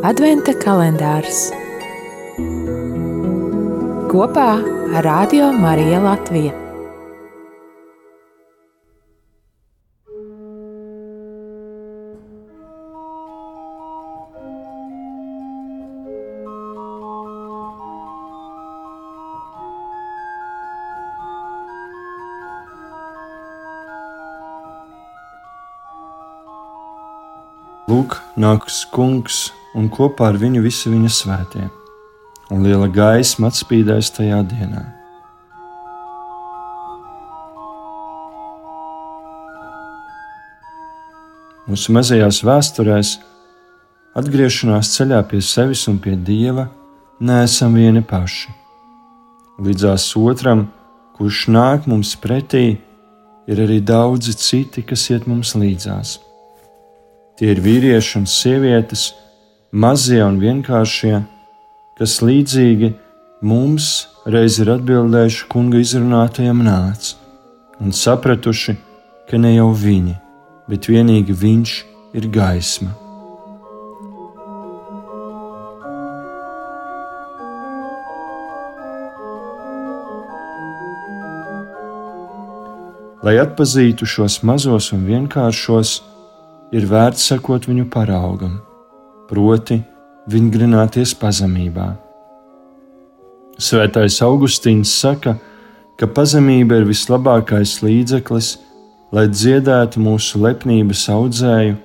Adventa kalendārs kopā ar Radio Mariju Latviju. Lūk, nāks kungs un kopā ar viņu visi viņa svētie, un liela gaisma atspīdēs tajā dienā. Mūsu mazajās vēsturēs, atgriešanās ceļā pie sevis un pie dieva, neesam vieni paši. Līdzās otram, kurš nāk mums pretī, ir arī daudzi citi, kas iet mums līdzās. Tie ir vīrieši un sievietes, mazie un vienkāršie, kas līdzīgi mums reiz ir atbildējuši kunga izrunātajam nāc un sapratuši, ka ne jau viņi, bet vienīgi viņš ir gaisma. Lai atpazītu šos mazos un vienkāršos, ir vērts sekot viņu paraugam, proti, vingrināties pazemībā. Svētais Augustīns saka, ka pazemība ir vislabākais līdzeklis, lai dziedētu mūsu lepnības audzēju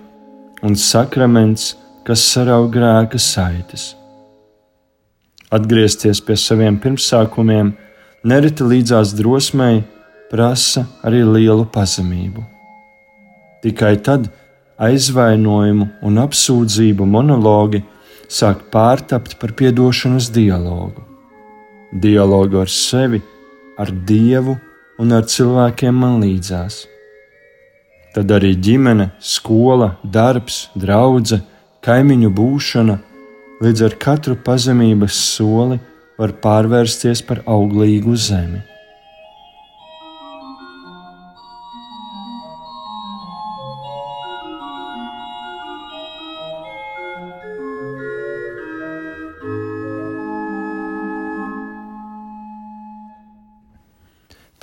un sakraments, kas sarauj grēka saites. Atgriezties pie saviem pirmsākumiem, nereti līdzās drosmei, prasa arī lielu pazemību. Tikai tad, kad aizvainojumu un apsūdzību monologi sāk pārtapt par atdošanas dialogu. Dialogu ar sevi, ar Dievu un ar cilvēkiem man līdzās. Tad arī ģimene, skola, darbs, draudzene, kaimiņu būšana līdz ar katru pazemības soli var pārvērsties par auglīgu zemi.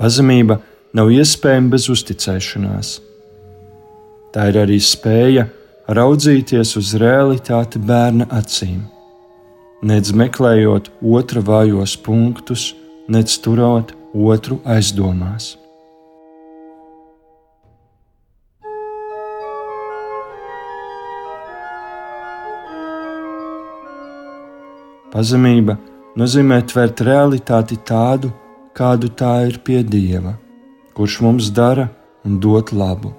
Pazemība nav iespējama bez uzticēšanās. Tā ir arī spēja raudzīties uz realitāti bērna acīm, nedz meklējot otra vājos punktus, nedz turot otru aizdomās. Pazemība nozīmē tvert realitāti tādu, kādu tā ir pie Dieva, kurš mums dara un dod labu.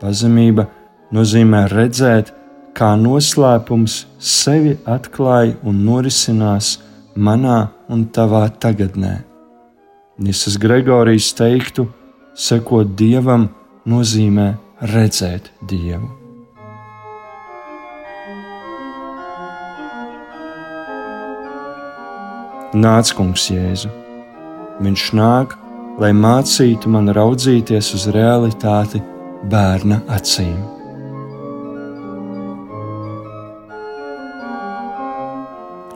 Pazemība nozīmē redzēt, kā noslēpums sevi atklāja un norisinās manā un tavā tagadnē. Nisas Gregorijas teiktu, sekot dievam nozīmē redzēt dievu. Nāc, Kungs, Jēzu! Viņš nāk, lai mācītu man raudzīties uz realitāti bērna acīm.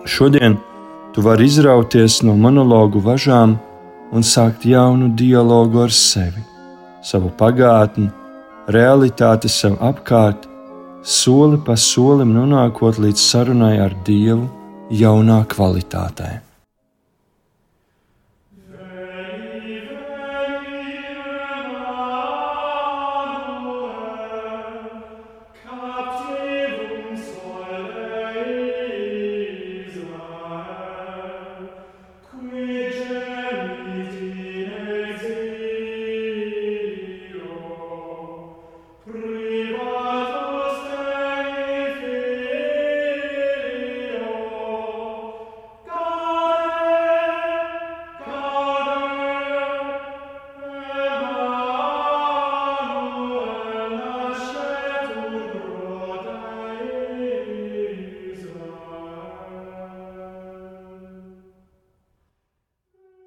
Šodien tu vari izrauties no monologu važām un sākt jaunu dialogu ar sevi, savu pagātni, realitāti sev apkārt, soli pa solim nonākot līdz sarunai ar Dievu jaunā kvalitātē.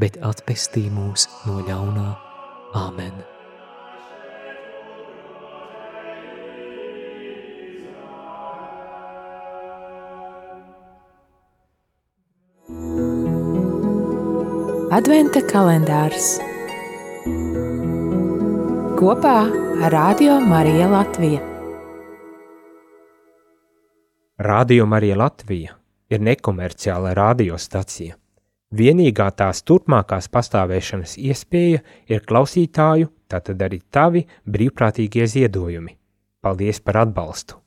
bet atpestī mūs no ļaunā. Āmen! Adventa kalendārs kopā ar Radio Mariju Latviju. Radio Marija Latvija ir nekomerciāla radiostacija. Vienīgā tās turpmākās pastāvēšanas iespēja ir klausītāju, tātad arī tavi brīvprātīgie ziedojumi. Paldies par atbalstu!